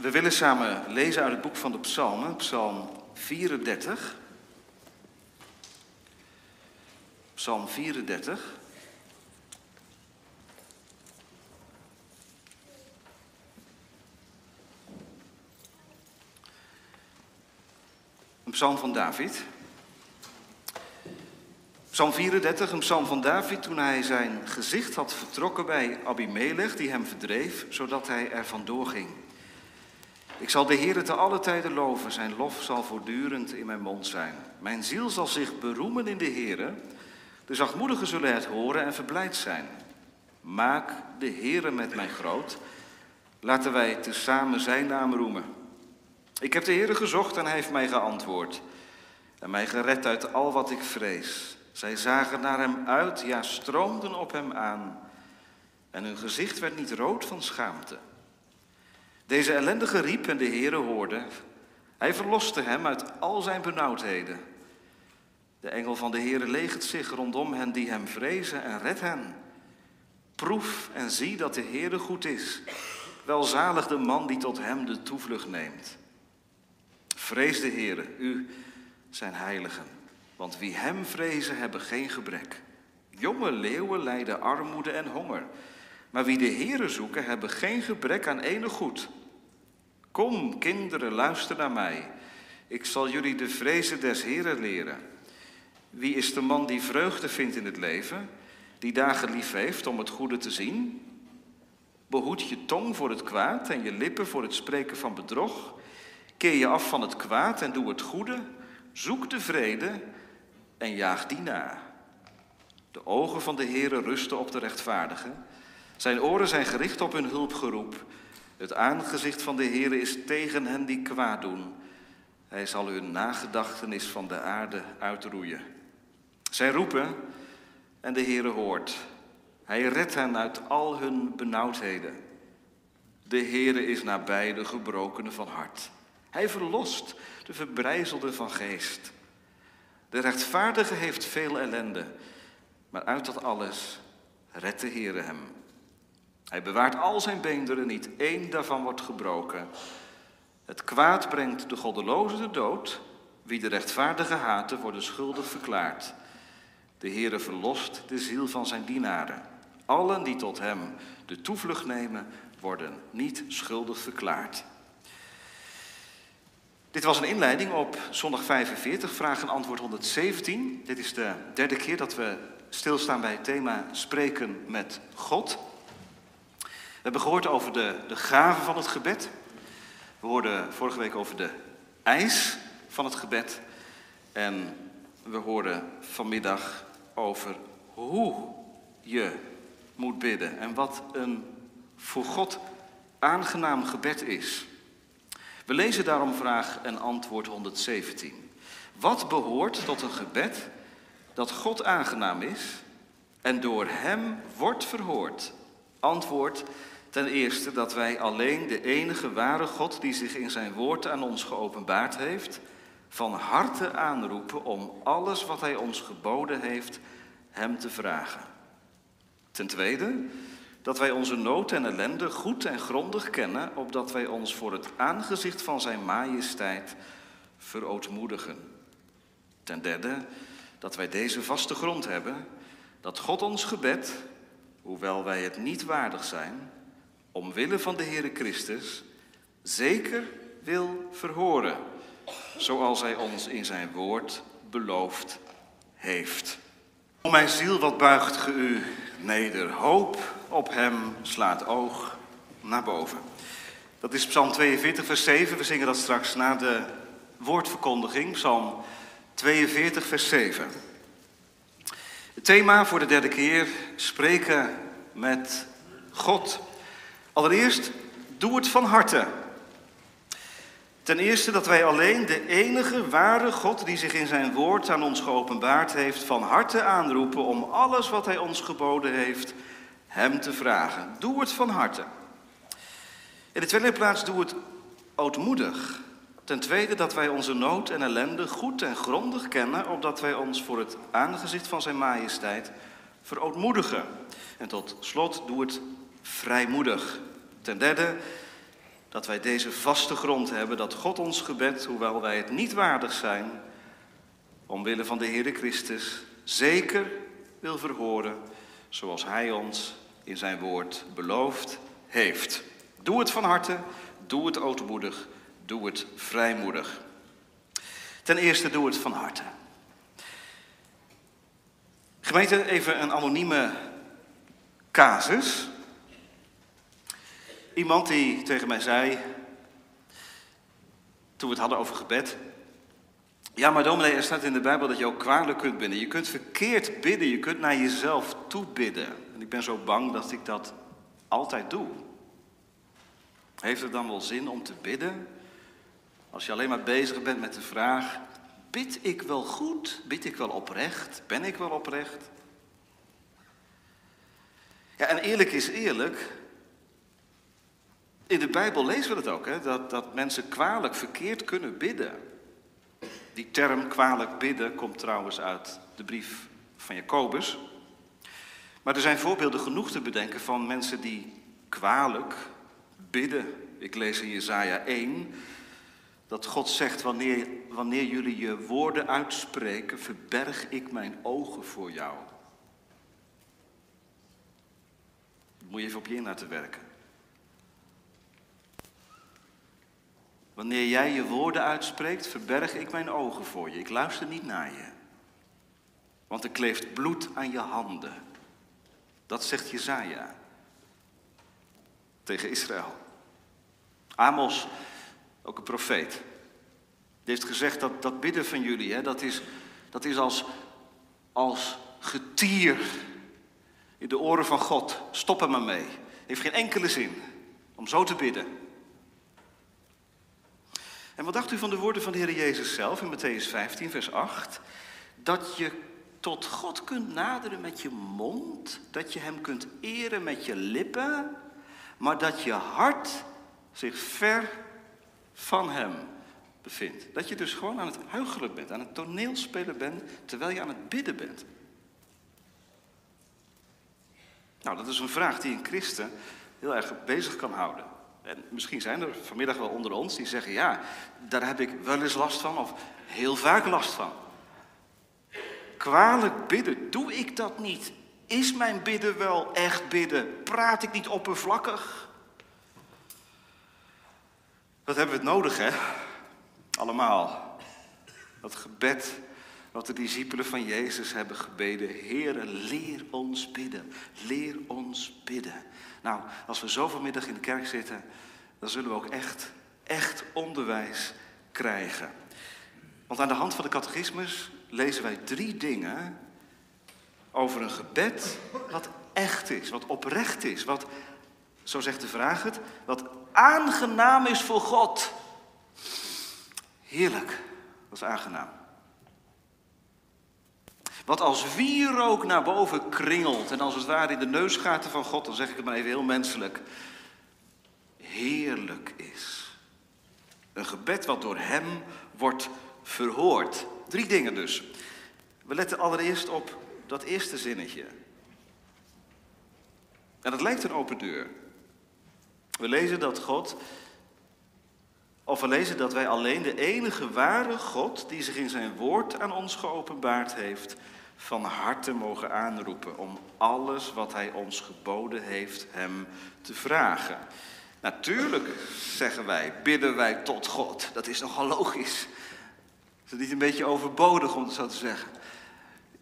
We willen samen lezen uit het boek van de Psalmen, Psalm 34. Psalm 34. Een psalm van David. Psalm 34, een psalm van David toen hij zijn gezicht had vertrokken bij Abimelech, die hem verdreef, zodat hij er vandoor ging. Ik zal de Heer te alle tijden loven, zijn lof zal voortdurend in mijn mond zijn. Mijn ziel zal zich beroemen in de Heer. De zachtmoedigen zullen het horen en verblijd zijn. Maak de Heere met mij groot. Laten wij tezamen zijn naam roemen. Ik heb de Heere gezocht en hij heeft mij geantwoord. En mij gered uit al wat ik vrees. Zij zagen naar hem uit, ja, stroomden op hem aan. En hun gezicht werd niet rood van schaamte. Deze ellendige riep en de Heere hoorde. Hij verloste hem uit al zijn benauwdheden. De engel van de Heere legert zich rondom hen die hem vrezen en redt hen. Proef en zie dat de Heere goed is. Welzalig de man die tot hem de toevlucht neemt. Vrees de Heere, u zijn heiligen. Want wie hem vrezen hebben geen gebrek. Jonge leeuwen lijden armoede en honger. Maar wie de Heere zoeken hebben geen gebrek aan enig goed. Kom, kinderen, luister naar mij. Ik zal jullie de vrezen des Heren leren. Wie is de man die vreugde vindt in het leven, die dagen lief heeft om het goede te zien? Behoed je tong voor het kwaad en je lippen voor het spreken van bedrog. Keer je af van het kwaad en doe het goede. Zoek de vrede en jaag die na. De ogen van de Heere rusten op de rechtvaardigen. Zijn oren zijn gericht op hun hulpgeroep. Het aangezicht van de Heere is tegen hen die kwaad doen. Hij zal hun nagedachtenis van de aarde uitroeien. Zij roepen en de Heere hoort. Hij redt hen uit al hun benauwdheden. De Heere is nabij de gebrokenen van hart. Hij verlost de verbrijzelden van geest. De rechtvaardige heeft veel ellende, maar uit dat alles redt de Heere hem. Hij bewaart al zijn beenderen, niet één daarvan wordt gebroken. Het kwaad brengt de goddeloze de dood. Wie de rechtvaardige haten, wordt schuldig verklaard. De Heere verlost de ziel van zijn dienaren. Allen die tot hem de toevlucht nemen, worden niet schuldig verklaard. Dit was een inleiding op zondag 45, vraag en antwoord 117. Dit is de derde keer dat we stilstaan bij het thema Spreken met God. We hebben gehoord over de, de gave van het gebed. We hoorden vorige week over de eis van het gebed. En we hoorden vanmiddag over hoe je moet bidden en wat een voor God aangenaam gebed is. We lezen daarom vraag en antwoord 117. Wat behoort tot een gebed dat God aangenaam is en door Hem wordt verhoord? Antwoord ten eerste dat wij alleen de enige ware God die zich in zijn woord aan ons geopenbaard heeft, van harte aanroepen om alles wat Hij ons geboden heeft, Hem te vragen. Ten tweede dat wij onze nood en ellende goed en grondig kennen, opdat wij ons voor het aangezicht van Zijn majesteit verootmoedigen. Ten derde, dat wij deze vaste grond hebben, dat God ons gebed, hoewel wij het niet waardig zijn, omwille van de Heere Christus, zeker wil verhoren, zoals Hij ons in Zijn woord beloofd heeft. O mijn ziel, wat buigt ge u neder. Hoop op hem slaat oog naar boven. Dat is Psalm 42, vers 7. We zingen dat straks na de woordverkondiging. Psalm 42, vers 7. Het thema voor de derde keer: spreken met God. Allereerst, doe het van harte. Ten eerste dat wij alleen de enige ware God die zich in zijn woord aan ons geopenbaard heeft, van harte aanroepen om alles wat hij ons geboden heeft, hem te vragen. Doe het van harte. In de tweede plaats, doe het ootmoedig. Ten tweede dat wij onze nood en ellende goed en grondig kennen, opdat wij ons voor het aangezicht van zijn majesteit verootmoedigen. En tot slot, doe het vrijmoedig. Ten derde, dat wij deze vaste grond hebben, dat God ons gebed, hoewel wij het niet waardig zijn, omwille van de Heere Christus, zeker wil verhoren, zoals Hij ons in zijn woord beloofd heeft. Doe het van harte, doe het ootmoedig, doe het vrijmoedig. Ten eerste doe het van harte. Gemeente, even een anonieme casus. Iemand die tegen mij zei, toen we het hadden over gebed. Ja, maar dominee, er staat in de Bijbel dat je ook kwalijk kunt bidden. Je kunt verkeerd bidden, je kunt naar jezelf toe bidden. En ik ben zo bang dat ik dat altijd doe. Heeft het dan wel zin om te bidden? Als je alleen maar bezig bent met de vraag: bid ik wel goed? Bid ik wel oprecht? Ben ik wel oprecht? Ja, en eerlijk is eerlijk. In de Bijbel lezen we het ook, hè, dat, dat mensen kwalijk verkeerd kunnen bidden. Die term kwalijk bidden komt trouwens uit de brief van Jacobus. Maar er zijn voorbeelden genoeg te bedenken van mensen die kwalijk bidden. Ik lees in Jezaja 1 dat God zegt, wanneer, wanneer jullie je woorden uitspreken, verberg ik mijn ogen voor jou. moet je even op je in laten werken. Wanneer jij je woorden uitspreekt, verberg ik mijn ogen voor je. Ik luister niet naar je. Want er kleeft bloed aan je handen. Dat zegt Jezaja tegen Israël. Amos, ook een profeet, heeft gezegd dat dat bidden van jullie, hè, dat, is, dat is als, als getier in de oren van God. Stop er maar mee. Heeft geen enkele zin om zo te bidden. En wat dacht u van de woorden van de Heer Jezus zelf in Matthäus 15, vers 8? Dat je tot God kunt naderen met je mond, dat je Hem kunt eren met je lippen, maar dat je hart zich ver van Hem bevindt. Dat je dus gewoon aan het huichelen bent, aan het toneelspelen bent, terwijl je aan het bidden bent. Nou, dat is een vraag die een christen heel erg bezig kan houden. En misschien zijn er vanmiddag wel onder ons die zeggen: ja, daar heb ik wel eens last van of heel vaak last van. Kwalijk bidden, doe ik dat niet? Is mijn bidden wel echt bidden? Praat ik niet oppervlakkig? Wat hebben we het nodig, hè? Allemaal. Dat gebed wat de discipelen van Jezus hebben gebeden. Heere, leer ons bidden. Leer ons bidden. Nou, als we zo vanmiddag in de kerk zitten, dan zullen we ook echt, echt onderwijs krijgen. Want aan de hand van de catechismus lezen wij drie dingen over een gebed wat echt is, wat oprecht is, wat, zo zegt de vraag het, wat aangenaam is voor God. Heerlijk, dat is aangenaam. Wat als wierook naar boven kringelt en als het ware in de neusgaten van God, dan zeg ik het maar even heel menselijk, heerlijk is. Een gebed wat door Hem wordt verhoord. Drie dingen dus. We letten allereerst op dat eerste zinnetje. En dat lijkt een open deur. We lezen dat God, of we lezen dat wij alleen de enige ware God die zich in zijn woord aan ons geopenbaard heeft, van harte mogen aanroepen om alles wat Hij ons geboden heeft Hem te vragen. Natuurlijk, zeggen wij, bidden wij tot God. Dat is nogal logisch. Is het niet een beetje overbodig om het zo te zeggen?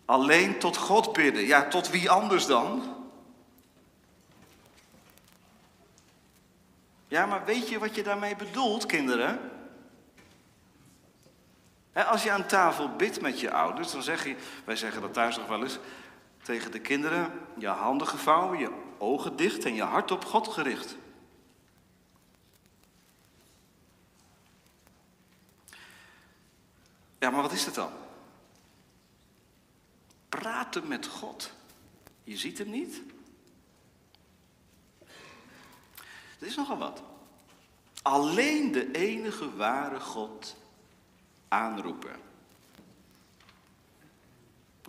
Alleen tot God bidden. Ja, tot wie anders dan? Ja, maar weet je wat je daarmee bedoelt, kinderen? Als je aan tafel bidt met je ouders, dan zeg je, wij zeggen dat thuis nog wel eens, tegen de kinderen, je handen gevouwen, je ogen dicht en je hart op God gericht. Ja, maar wat is het dan? Praten met God. Je ziet hem niet. Dat is nogal wat. Alleen de enige ware God aanroepen.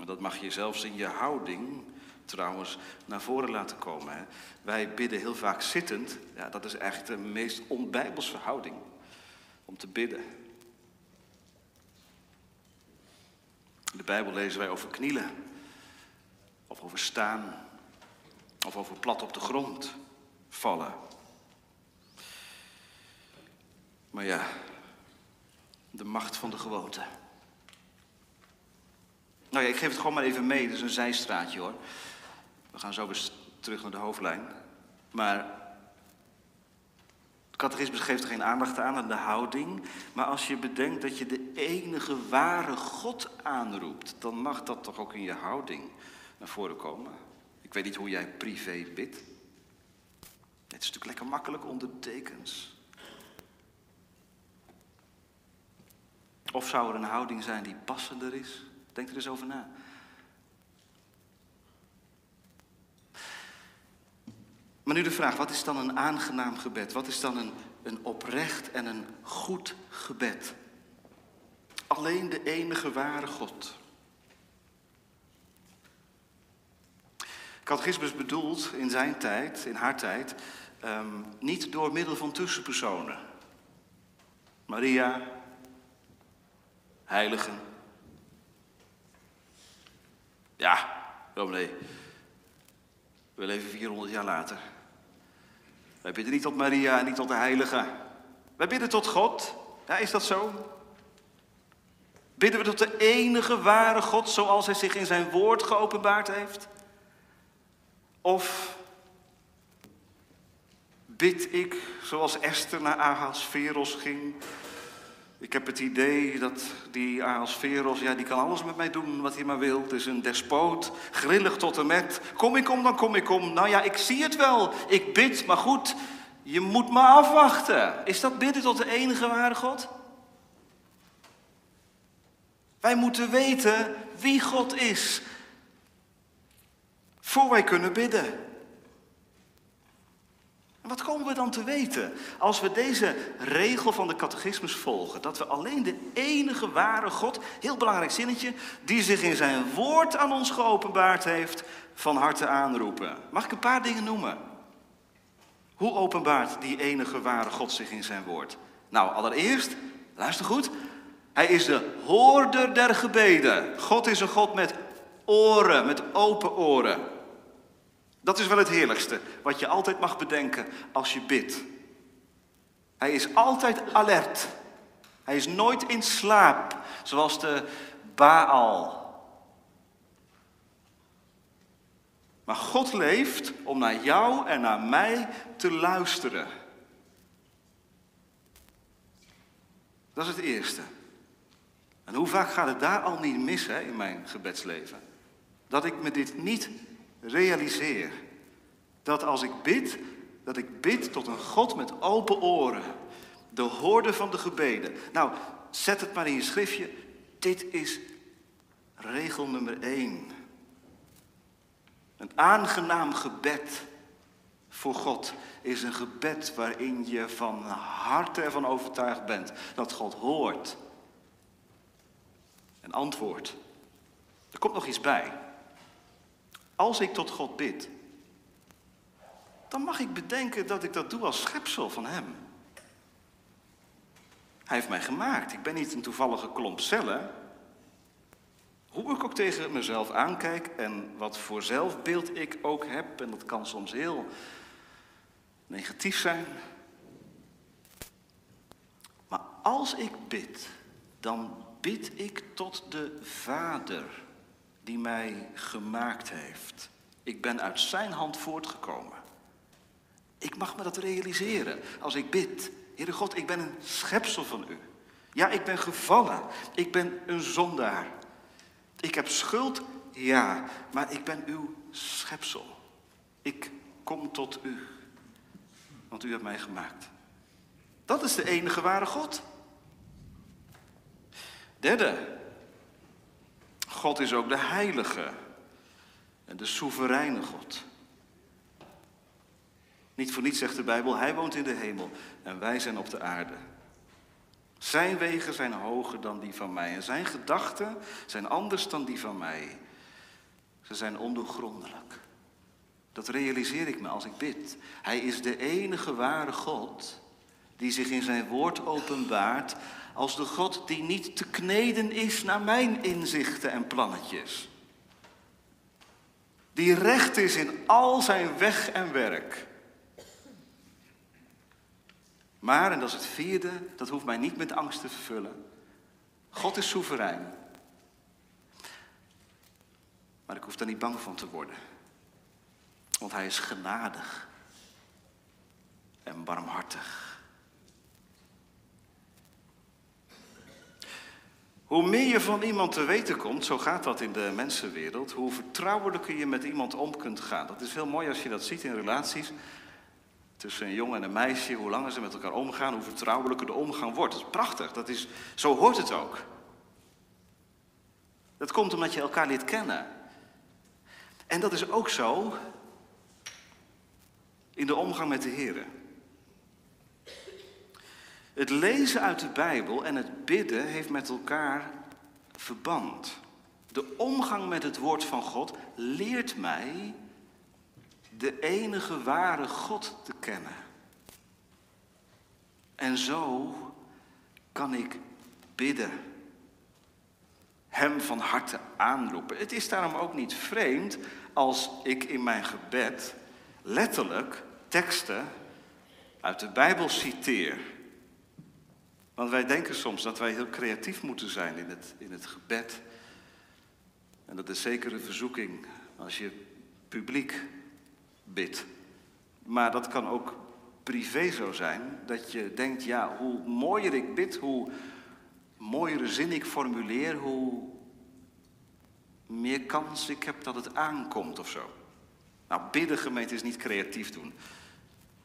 Dat mag je zelfs in je houding trouwens naar voren laten komen. Hè. Wij bidden heel vaak zittend. Ja, dat is eigenlijk de meest onbijbelse houding om te bidden. In de Bijbel lezen wij over knielen, of over staan, of over plat op de grond vallen. Maar ja, de macht van de gewoonte. Nou ja, ik geef het gewoon maar even mee. Het is een zijstraatje hoor. We gaan zo weer terug naar de hoofdlijn. Maar het catechisme geeft er geen aandacht aan, aan de houding. Maar als je bedenkt dat je de enige ware God aanroept, dan mag dat toch ook in je houding naar voren komen. Ik weet niet hoe jij privé bidt. Het is natuurlijk lekker makkelijk onder. Of zou er een houding zijn die passender is? Denk er eens over na. Maar nu de vraag, wat is dan een aangenaam gebed? Wat is dan een, een oprecht en een goed gebed? Alleen de enige ware God. Catechismus bedoelt in zijn tijd, in haar tijd, um, niet door middel van tussenpersonen. Maria, heiligen. Ja, dominee. We leven 400 jaar later. Wij bidden niet tot Maria en niet tot de heiligen. Wij bidden tot God. Ja, is dat zo? Bidden we tot de enige ware God zoals hij zich in zijn woord geopenbaard heeft? Of bid ik zoals Esther naar Ahasveros ging ik heb het idee dat die Ahasveros, ja, die kan alles met mij doen wat hij maar wil. Het is een despoot, grillig tot en met. Kom ik om, dan kom ik om. Nou ja, ik zie het wel. Ik bid, maar goed, je moet me afwachten. Is dat bidden tot de enige ware God? Wij moeten weten wie God is. Voor wij kunnen bidden. Wat komen we dan te weten als we deze regel van de catechismus volgen? Dat we alleen de enige ware God, heel belangrijk zinnetje, die zich in zijn woord aan ons geopenbaard heeft, van harte aanroepen. Mag ik een paar dingen noemen? Hoe openbaart die enige ware God zich in zijn woord? Nou, allereerst, luister goed, hij is de hoorder der gebeden. God is een God met oren, met open oren. Dat is wel het heerlijkste wat je altijd mag bedenken als je bidt. Hij is altijd alert. Hij is nooit in slaap, zoals de Baal. Maar God leeft om naar jou en naar mij te luisteren. Dat is het eerste. En hoe vaak gaat het daar al niet mis hè, in mijn gebedsleven? Dat ik me dit niet realiseer dat als ik bid, dat ik bid tot een God met open oren. De hoorde van de gebeden. Nou, zet het maar in je schriftje. Dit is regel nummer één. Een aangenaam gebed voor God is een gebed waarin je van harte ervan overtuigd bent dat God hoort en antwoordt. Er komt nog iets bij. Als ik tot God bid, dan mag ik bedenken dat ik dat doe als schepsel van Hem. Hij heeft mij gemaakt. Ik ben niet een toevallige klomp cellen. Hoe ik ook tegen mezelf aankijk en wat voor zelfbeeld ik ook heb, en dat kan soms heel negatief zijn. Maar als ik bid, dan bid ik tot de Vader die mij gemaakt heeft. Ik ben uit zijn hand voortgekomen. Ik mag me dat realiseren als ik bid. Heere God, ik ben een schepsel van u. Ja, ik ben gevallen. Ik ben een zondaar. Ik heb schuld, ja, maar ik ben uw schepsel. Ik kom tot u, want u hebt mij gemaakt. Dat is de enige ware God. Derde, God is ook de heilige en de soevereine God. Niet voor niets zegt de Bijbel, Hij woont in de hemel en wij zijn op de aarde. Zijn wegen zijn hoger dan die van mij en zijn gedachten zijn anders dan die van mij. Ze zijn ondoorgrondelijk. Dat realiseer ik me als ik bid. Hij is de enige ware God die zich in zijn woord openbaart als de God die niet te kneden is naar mijn inzichten en plannetjes. Die recht is in al zijn weg en werk. Maar, en dat is het vierde, dat hoeft mij niet met angst te vervullen. God is soeverein. Maar ik hoef daar niet bang van te worden. Want hij is genadig en barmhartig. Hoe meer je van iemand te weten komt, zo gaat dat in de mensenwereld, hoe vertrouwelijker je met iemand om kunt gaan. Dat is heel mooi als je dat ziet in relaties tussen een jongen en een meisje, hoe langer ze met elkaar omgaan, hoe vertrouwelijker de omgang wordt. Dat is prachtig, dat is, zo hoort het ook. Dat komt omdat je elkaar leert kennen. En dat is ook zo in de omgang met de Heer. Het lezen uit de Bijbel en het bidden heeft met elkaar verband. De omgang met het woord van God leert mij de enige ware God te kennen. En zo kan ik bidden. Hem van harte aanroepen. Het is daarom ook niet vreemd als ik in mijn gebed letterlijk teksten uit de Bijbel citeer. Want wij denken soms dat wij heel creatief moeten zijn in het, in het gebed. En dat is zeker een verzoeking als je publiek bidt. Maar dat kan ook privé zo zijn, dat je denkt, ja, hoe mooier ik bid, hoe mooiere zin ik formuleer, hoe meer kans ik heb dat het aankomt of zo. Nou, bidden gemeente is niet creatief doen.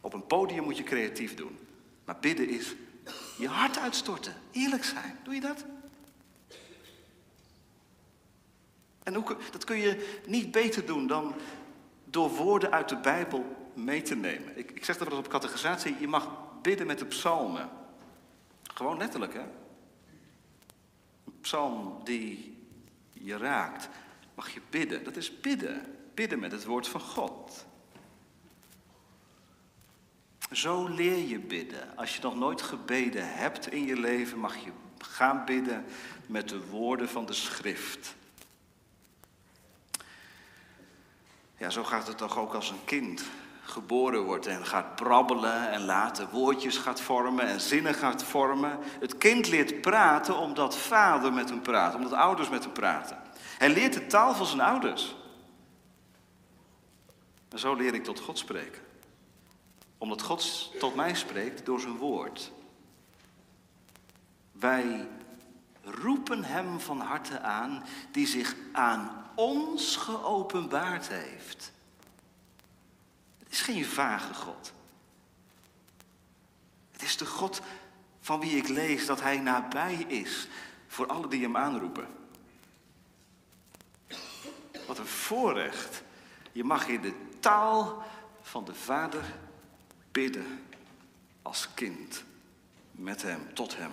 Op een podium moet je creatief doen. Maar bidden is je hart uitstorten, eerlijk zijn. Doe je dat? En dat kun je niet beter doen dan door woorden uit de Bijbel mee te nemen. Ik, ik zeg dat wel op catechisatie, je mag bidden met de psalmen. Gewoon letterlijk, hè? Een psalm die je raakt, mag je bidden. Dat is bidden. Bidden met het woord van God. Zo leer je bidden. Als je nog nooit gebeden hebt in je leven, mag je gaan bidden met de woorden van de schrift. Ja, zo gaat het toch ook als een kind geboren wordt en gaat brabbelen en later woordjes gaat vormen en zinnen gaat vormen. Het kind leert praten omdat vader met hem praat, omdat ouders met hem praten. Hij leert de taal van zijn ouders. En zo leer ik tot God spreken. Omdat God tot mij spreekt door zijn woord. Wij roepen hem van harte aan die zich aan ons geopenbaard heeft. Het is geen vage God. Het is de God van wie ik lees dat hij nabij is voor alle die hem aanroepen. Wat een voorrecht. Je mag in de taal van de Vader bidden als kind. Met hem, tot hem.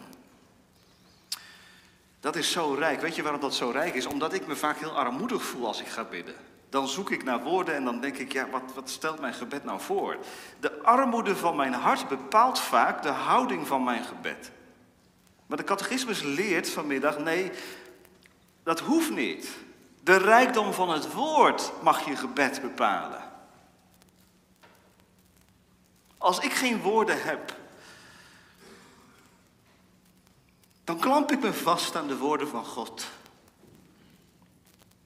Dat is zo rijk. Weet je waarom dat zo rijk is? Omdat ik me vaak heel armoedig voel als ik ga bidden. Dan zoek ik naar woorden en dan denk ik, ja, wat, wat stelt mijn gebed nou voor? De armoede van mijn hart bepaalt vaak de houding van mijn gebed. Maar de catechismus leert vanmiddag, nee, dat hoeft niet. De rijkdom van het woord mag je gebed bepalen. Als ik geen woorden heb, dan klamp ik me vast aan de woorden van God.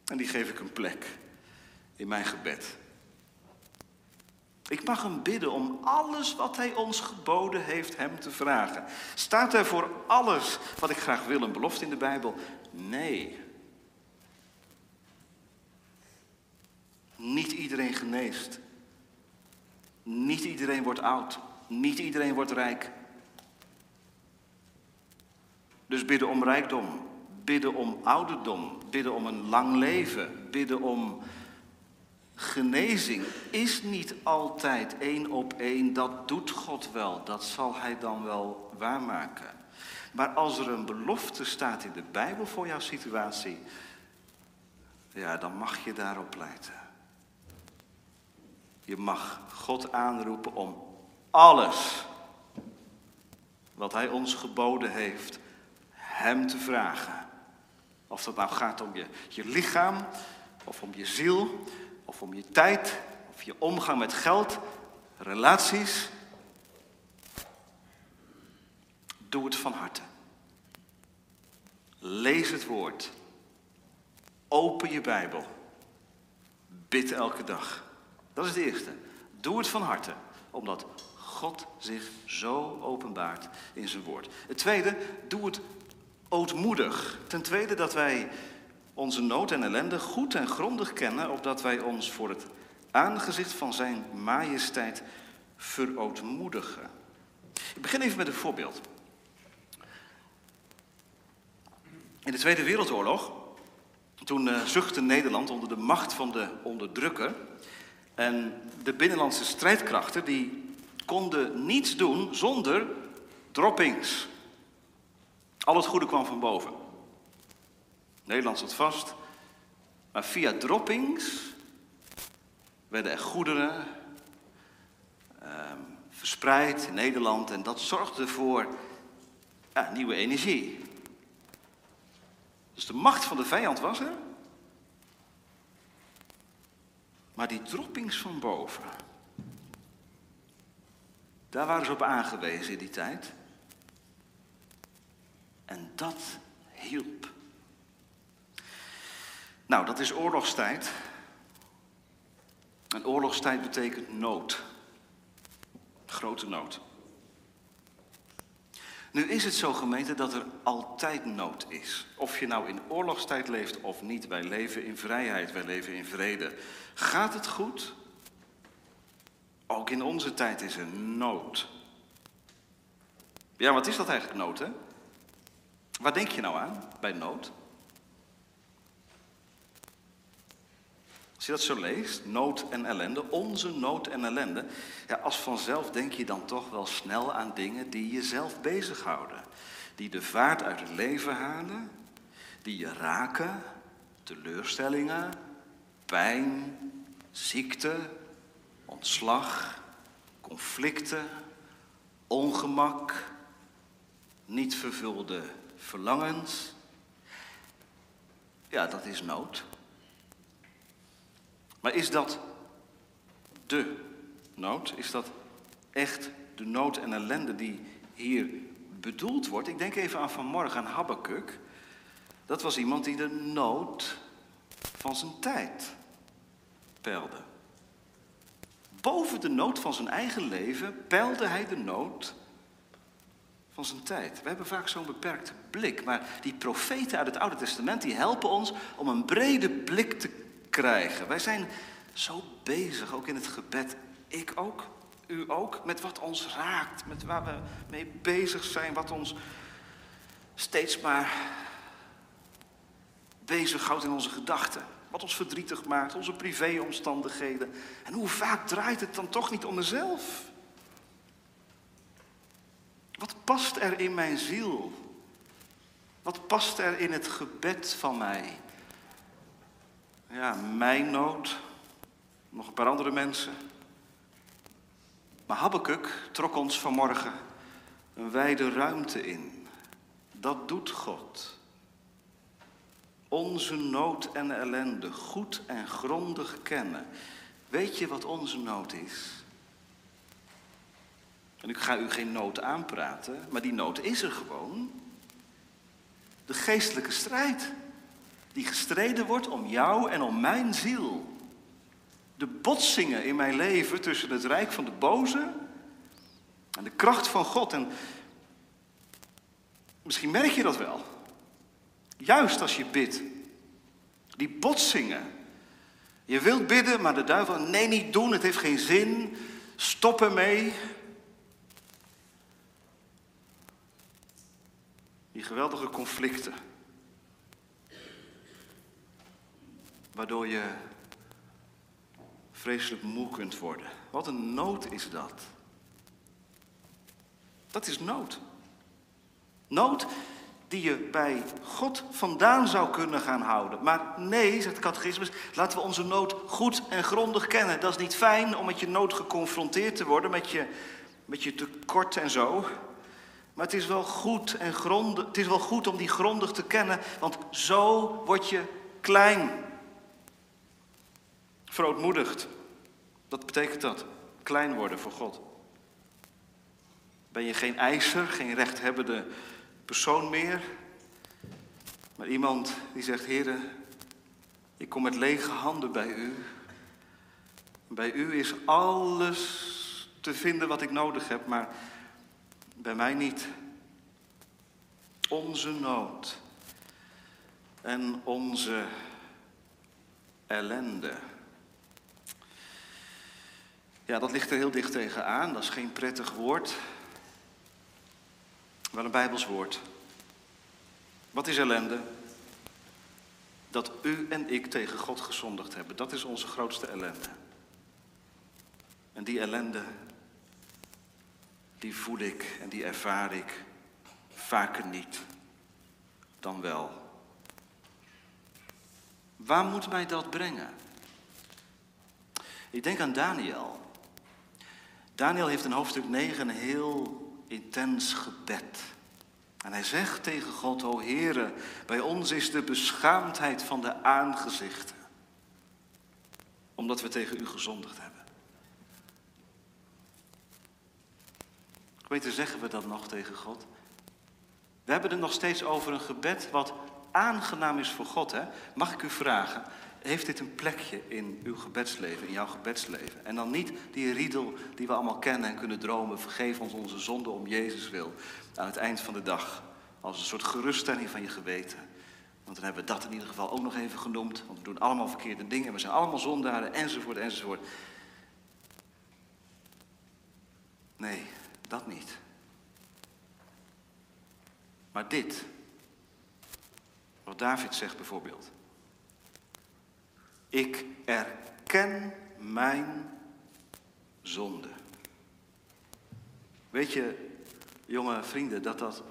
En die geef ik een plek in mijn gebed. Ik mag hem bidden om alles wat hij ons geboden heeft hem te vragen. Staat er voor alles wat ik graag wil een belofte in de Bijbel? Nee. Niet iedereen geneest. Niet iedereen wordt oud. Niet iedereen wordt rijk. Dus bidden om rijkdom, bidden om ouderdom, bidden om een lang leven, bidden om genezing is niet altijd één op één. Dat doet God wel, dat zal Hij dan wel waarmaken. Maar als er een belofte staat in de Bijbel voor jouw situatie, ja, dan mag je daarop pleiten. Je mag God aanroepen om alles wat Hij ons geboden heeft, Hem te vragen. Of dat nou gaat om je, je lichaam, of om je ziel, of om je tijd, of je omgang met geld, relaties. Doe het van harte. Lees het woord. Open je Bijbel. Bid elke dag. Dat is het eerste. Doe het van harte, omdat God zich zo openbaart in zijn woord. Het tweede, doe het ootmoedig. Ten tweede dat wij onze nood en ellende goed en grondig kennen, opdat wij ons voor het aangezicht van zijn majesteit verootmoedigen. Ik begin even met een voorbeeld. In de Tweede Wereldoorlog, toen uh, zuchtte Nederland onder de macht van de onderdrukker. En de binnenlandse strijdkrachten die konden niets doen zonder droppings. Al het goede kwam van boven. Nederland zat vast, maar via droppings werden er goederen ehm, verspreid in Nederland en dat zorgde voor ja, nieuwe energie. Dus de macht van de vijand was er. Maar die droppings van boven, daar waren ze op aangewezen in die tijd. En dat hielp. Nou, dat is oorlogstijd. En oorlogstijd betekent nood. Grote nood. Nu is het zo gemeente dat er altijd nood is. Of je nou in oorlogstijd leeft of niet. Wij leven in vrijheid, wij leven in vrede. Gaat het goed? Ook in onze tijd is er nood. Ja, wat is dat eigenlijk nood, hè? Waar denk je nou aan bij nood? Als je dat zo leest, nood en ellende, onze nood en ellende, ja, als vanzelf denk je dan toch wel snel aan dingen die jezelf bezighouden. Die de vaart uit het leven halen, die je raken, teleurstellingen, pijn, ziekte, ontslag, conflicten, ongemak, niet vervulde verlangens. Ja, dat is nood. Maar is dat de nood? Is dat echt de nood en ellende die hier bedoeld wordt? Ik denk even aan vanmorgen aan Habakkuk. Dat was iemand die de nood van zijn tijd peilde. Boven de nood van zijn eigen leven peilde hij de nood van zijn tijd. We hebben vaak zo'n beperkte blik, maar die profeten uit het Oude Testament die helpen ons om een brede blik te krijgen. Wij zijn zo bezig, ook in het gebed. Ik ook, u ook, met wat ons raakt, met waar we mee bezig zijn, wat ons steeds maar bezighoudt in onze gedachten. Wat ons verdrietig maakt, onze privéomstandigheden. En hoe vaak draait het dan toch niet om mezelf? Wat past er in mijn ziel? Wat past er in het gebed van mij? Ja, mijn nood, nog een paar andere mensen. Maar Habakkuk trok ons vanmorgen een wijde ruimte in. Dat doet God. Onze nood en ellende goed en grondig kennen. Weet je wat onze nood is? En ik ga u geen nood aanpraten, maar die nood is er gewoon. De geestelijke strijd die gestreden wordt om jou en om mijn ziel. De botsingen in mijn leven tussen het rijk van de boze en de kracht van God. En misschien merk je dat wel. Juist als je bidt. Die botsingen. Je wilt bidden, maar de duivel, nee, niet doen, het heeft geen zin. Stop ermee. Die geweldige conflicten. Waardoor je vreselijk moe kunt worden. Wat een nood is dat. Dat is nood. Nood die je bij God vandaan zou kunnen gaan houden. Maar nee, zegt de catechismus, laten we onze nood goed en grondig kennen. Dat is niet fijn om met je nood geconfronteerd te worden, met je, met je tekort en zo. Maar het is wel goed en grondig, het is wel goed om die grondig te kennen, want zo word je klein. Verootmoedigd. Wat betekent dat? Klein worden voor God. Ben je geen eiser, geen rechthebbende persoon meer, maar iemand die zegt, heren, ik kom met lege handen bij u. Bij u is alles te vinden wat ik nodig heb, maar bij mij niet. Onze nood en onze ellende. Ja, dat ligt er heel dicht tegenaan. Dat is geen prettig woord. Wel een Bijbels woord. Wat is ellende? Dat u en ik tegen God gezondigd hebben. Dat is onze grootste ellende. En die ellende, die voel ik en die ervaar ik vaker niet dan wel. Waar moet mij dat brengen? Ik denk aan Daniel. Daniel heeft in hoofdstuk 9 een heel intens gebed. En hij zegt tegen God, o Heere, bij ons is de beschaamdheid van de aangezichten. Omdat we tegen u gezondigd hebben. Weten, zeggen we dat nog tegen God? We hebben het nog steeds over een gebed wat aangenaam is voor God. Hè? Mag ik u vragen, heeft dit een plekje in uw gebedsleven, in jouw gebedsleven? En dan niet die riedel die we allemaal kennen en kunnen dromen. Vergeef ons onze zonde om Jezus wil. Aan het eind van de dag. Als een soort geruststelling van je geweten. Want dan hebben we dat in ieder geval ook nog even genoemd. Want we doen allemaal verkeerde dingen. We zijn allemaal zondaren enzovoort enzovoort. Nee, dat niet. Maar dit. Wat David zegt bijvoorbeeld. Ik erken mijn zonde. Weet je, jonge vrienden, dat dat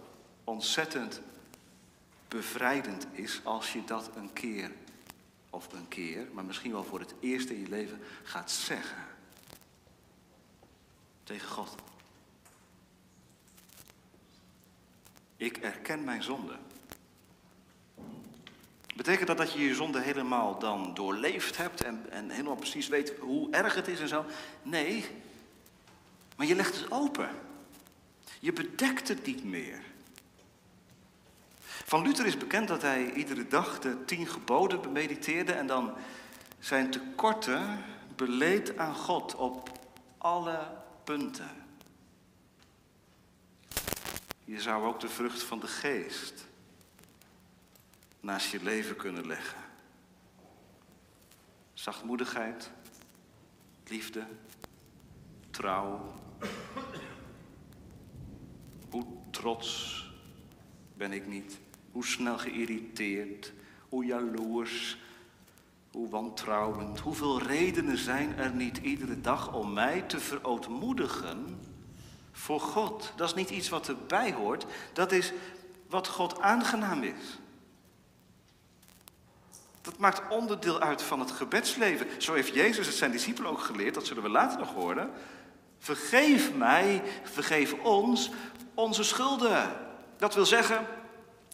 ontzettend bevrijdend is als je dat een keer, of een keer, maar misschien wel voor het eerst in je leven gaat zeggen. Tegen God. Ik erken mijn zonde. Betekent dat dat je je zonde helemaal dan doorleefd hebt en, en helemaal precies weet hoe erg het is en zo? Nee, maar je legt het open. Je bedekt het niet meer. Van Luther is bekend dat hij iedere dag de tien geboden bemediteerde en dan zijn tekorten beleed aan God op alle punten. Je zou ook de vrucht van de geest naast je leven kunnen leggen. Zachtmoedigheid, liefde, trouw. Hoe trots ben ik niet? Hoe snel geïrriteerd, hoe jaloers, hoe wantrouwend. Hoeveel redenen zijn er niet iedere dag om mij te verootmoedigen voor God? Dat is niet iets wat erbij hoort, dat is wat God aangenaam is. Dat maakt onderdeel uit van het gebedsleven. Zo heeft Jezus het zijn discipelen ook geleerd, dat zullen we later nog horen. Vergeef mij, vergeef ons onze schulden. Dat wil zeggen,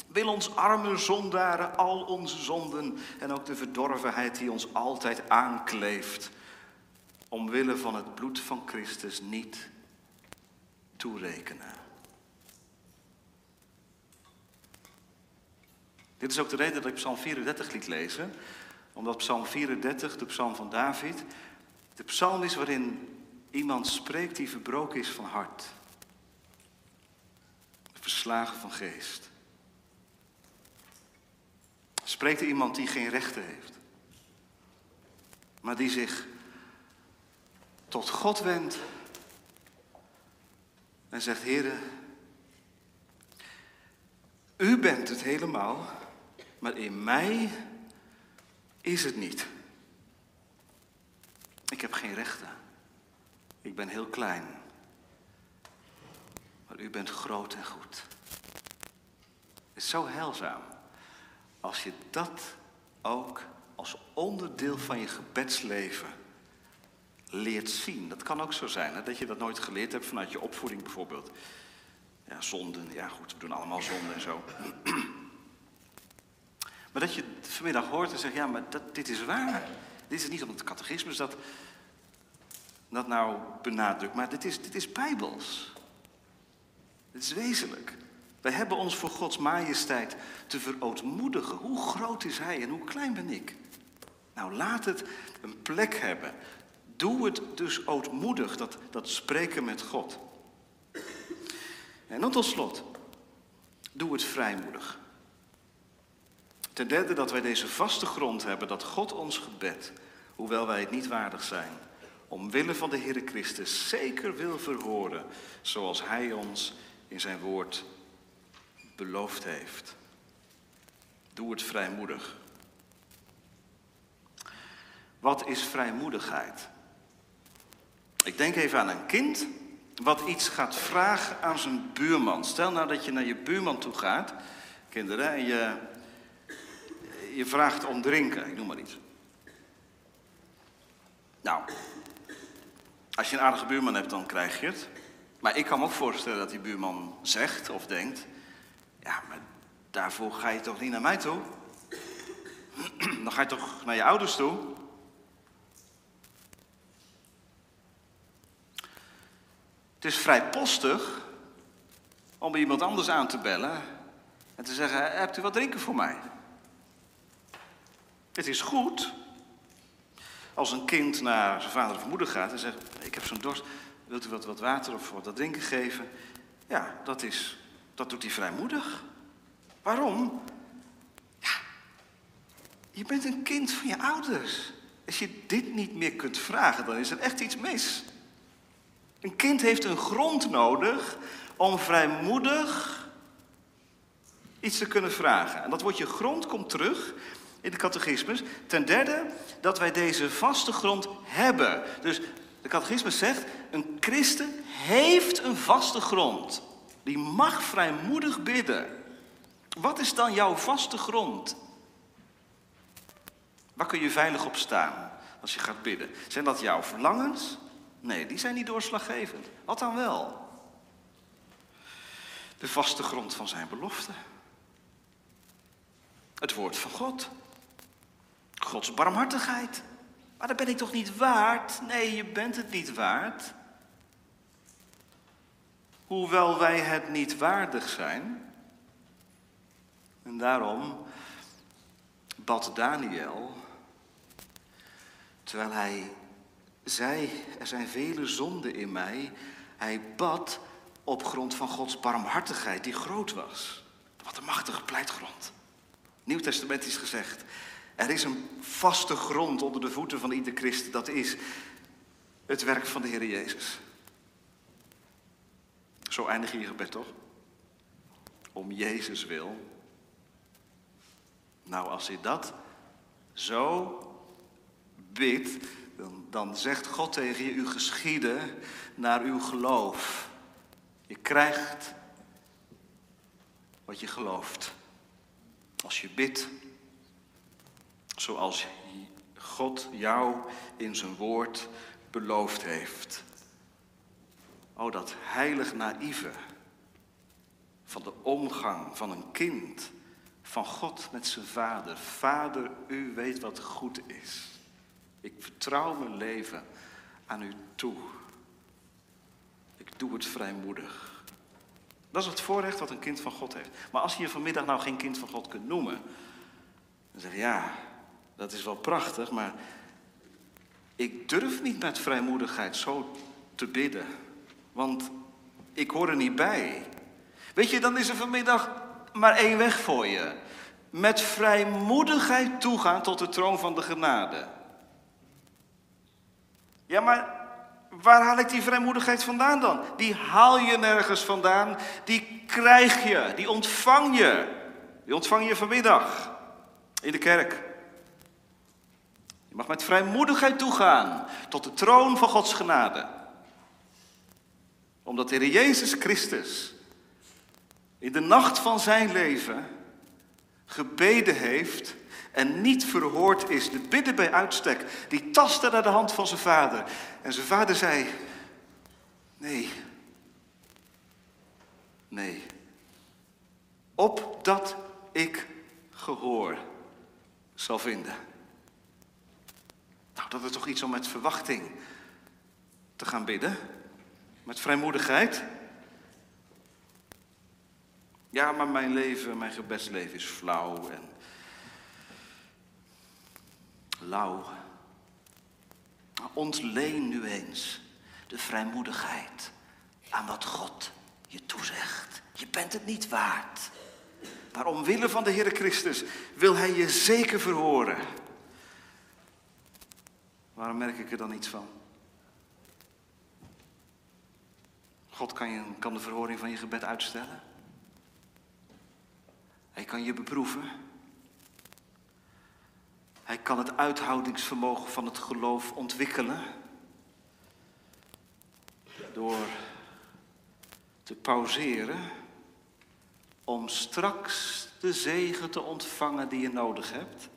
wil ons arme zondaren al onze zonden en ook de verdorvenheid die ons altijd aankleeft, omwille van het bloed van Christus niet toerekenen. Dit is ook de reden dat ik Psalm 34 liet lezen. Omdat Psalm 34, de psalm van David, de psalm is waarin iemand spreekt die verbroken is van hart. Verslagen van geest. Spreekt er iemand die geen rechten heeft. Maar die zich tot God wendt en zegt, Heere, u bent het helemaal maar in mij is het niet. Ik heb geen rechten. Ik ben heel klein. Maar u bent groot en goed. is zo heilzaam. Als je dat ook als onderdeel van je gebedsleven leert zien. Dat kan ook zo zijn, hè? dat je dat nooit geleerd hebt vanuit je opvoeding bijvoorbeeld. Ja, zonden, ja goed, we doen allemaal zonden en zo. Maar dat je vanmiddag hoort en zegt, ja, maar dat, dit is waar. Dit is niet omdat het catechismus dat, dat nou benadrukt, maar dit is, dit is bijbels. Dit is wezenlijk. Wij hebben ons voor Gods majesteit te verootmoedigen. Hoe groot is Hij en hoe klein ben ik? Nou, laat het een plek hebben. Doe het dus ootmoedig, dat, dat spreken met God. En dan tot slot, doe het vrijmoedig. Ten derde dat wij deze vaste grond hebben dat God ons gebed, hoewel wij het niet waardig zijn, omwille van de Heere Christus zeker wil verhoren, zoals Hij ons in zijn woord beloofd heeft. Doe het vrijmoedig. Wat is vrijmoedigheid? Ik denk even aan een kind wat iets gaat vragen aan zijn buurman. Stel nou dat je naar je buurman toe gaat, kinderen, en je, je vraagt om drinken, ik noem maar iets. Nou, als je een aardige buurman hebt, dan krijg je het. Maar ik kan me ook voorstellen dat die buurman zegt of denkt: Ja, maar daarvoor ga je toch niet naar mij toe? Dan ga je toch naar je ouders toe? Het is vrij postig om iemand anders aan te bellen en te zeggen: Hebt u wat drinken voor mij? Het is goed als een kind naar zijn vader of moeder gaat en zegt: Ik heb zo'n dorst, wilt u wat, wat water of wat drinken geven? Ja, dat, is, dat doet hij vrijmoedig. Waarom? Ja, je bent een kind van je ouders. Als je dit niet meer kunt vragen, dan is er echt iets mis. Een kind heeft een grond nodig om vrijmoedig iets te kunnen vragen. En dat woordje grond komt terug in de catechismus. Ten derde, dat wij deze vaste grond hebben. Dus de catechismus zegt, een christen heeft een vaste grond. Die mag vrijmoedig bidden. Wat is dan jouw vaste grond? Waar kun je veilig op staan als je gaat bidden? Zijn dat jouw verlangens? Nee, die zijn niet doorslaggevend. Wat dan wel? De vaste grond van zijn belofte. Het woord van God. Gods barmhartigheid. Maar dat ben ik toch niet waard? Nee, je bent het niet waard. Hoewel wij het niet waardig zijn. En daarom bad Daniel, terwijl hij zei, er zijn vele zonden in mij. Hij bad op grond van Gods barmhartigheid, die groot was. Wat een machtige pleitgrond. Nieuw Testament is gezegd, er is een vaste grond onder de voeten van ieder christen. Dat is het werk van de Heer Jezus. Zo eindig je je gebed toch? Om Jezus wil. Nou, als je dat zo bidt, dan, dan zegt God tegen je, u geschieden naar uw geloof. Je krijgt wat je gelooft. Als je bidt zoals God jou in zijn woord beloofd heeft. Oh, dat heilig naïeve van de omgang van een kind, van God met zijn vader. Vader, u weet wat goed is. Ik vertrouw mijn leven aan u toe. Ik doe het vrijmoedig. Dat is het voorrecht wat een kind van God heeft. Maar als je je vanmiddag nou geen kind van God kunt noemen, dan zeg je ja, dat is wel prachtig, maar ik durf niet met vrijmoedigheid zo te bidden. Want ik hoor er niet bij. Weet je, dan is er vanmiddag maar één weg voor je. Met vrijmoedigheid toegaan tot de troon van de genade. Ja, maar waar haal ik die vrijmoedigheid vandaan dan? Die haal je nergens vandaan. Die krijg je, die ontvang je. Die ontvang je vanmiddag in de kerk. Je mag met vrijmoedigheid toegaan tot de troon van Gods genade. Omdat de Jezus Christus in de nacht van zijn leven gebeden heeft en niet verhoord is. De bidden bij uitstek, die tastte naar de hand van zijn vader. En zijn vader zei, nee, nee, opdat ik gehoor zal vinden. Nou, dat is toch iets om met verwachting te gaan bidden, met vrijmoedigheid. Ja, maar mijn leven, mijn gebedsleven is flauw en lauw. Ontleen nu eens de vrijmoedigheid aan wat God je toezegt. Je bent het niet waard. Maar omwille van de Heere Christus wil Hij je zeker verhoren. Waarom merk ik er dan iets van? God kan, je, kan de verhoring van je gebed uitstellen. Hij kan je beproeven. Hij kan het uithoudingsvermogen van het geloof ontwikkelen. Door te pauzeren om straks de zegen te ontvangen die je nodig hebt.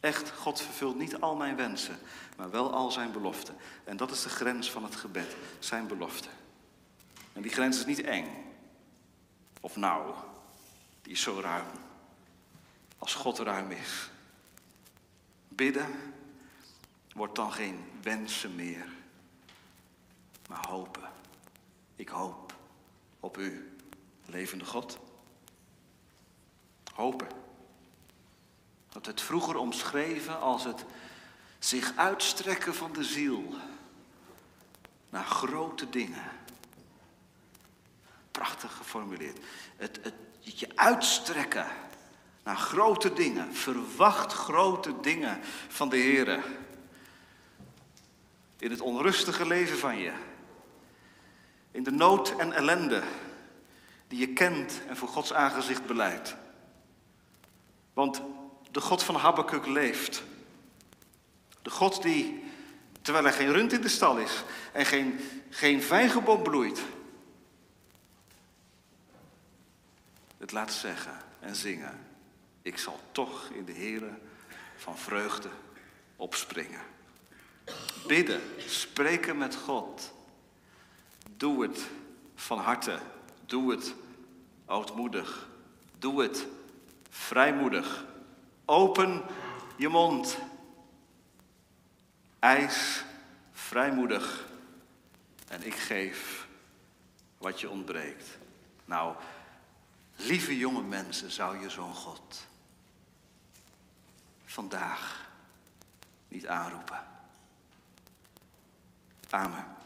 Echt, God vervult niet al mijn wensen, maar wel al zijn beloften. En dat is de grens van het gebed, zijn beloften. En die grens is niet eng of nauw, die is zo ruim. Als God ruim is. Bidden wordt dan geen wensen meer, maar hopen. Ik hoop op u, levende God. Hopen. Dat het vroeger omschreven als het zich uitstrekken van de ziel naar grote dingen. Prachtig geformuleerd. Het, het je uitstrekken naar grote dingen. Verwacht grote dingen van de Heer. In het onrustige leven van je. In de nood en ellende die je kent en voor Gods aangezicht beleidt. Want de God van Habakkuk leeft. De God die, terwijl er geen rund in de stal is en geen, geen vijgenboom bloeit, het laat zeggen en zingen. Ik zal toch in de Here van vreugde opspringen. Bidden, spreken met God. Doe het van harte. Doe het oudmoedig. Doe het vrijmoedig. Open je mond. Eis vrijmoedig. En ik geef wat je ontbreekt. Nou, lieve jonge mensen, zou je zo'n God vandaag niet aanroepen. Amen.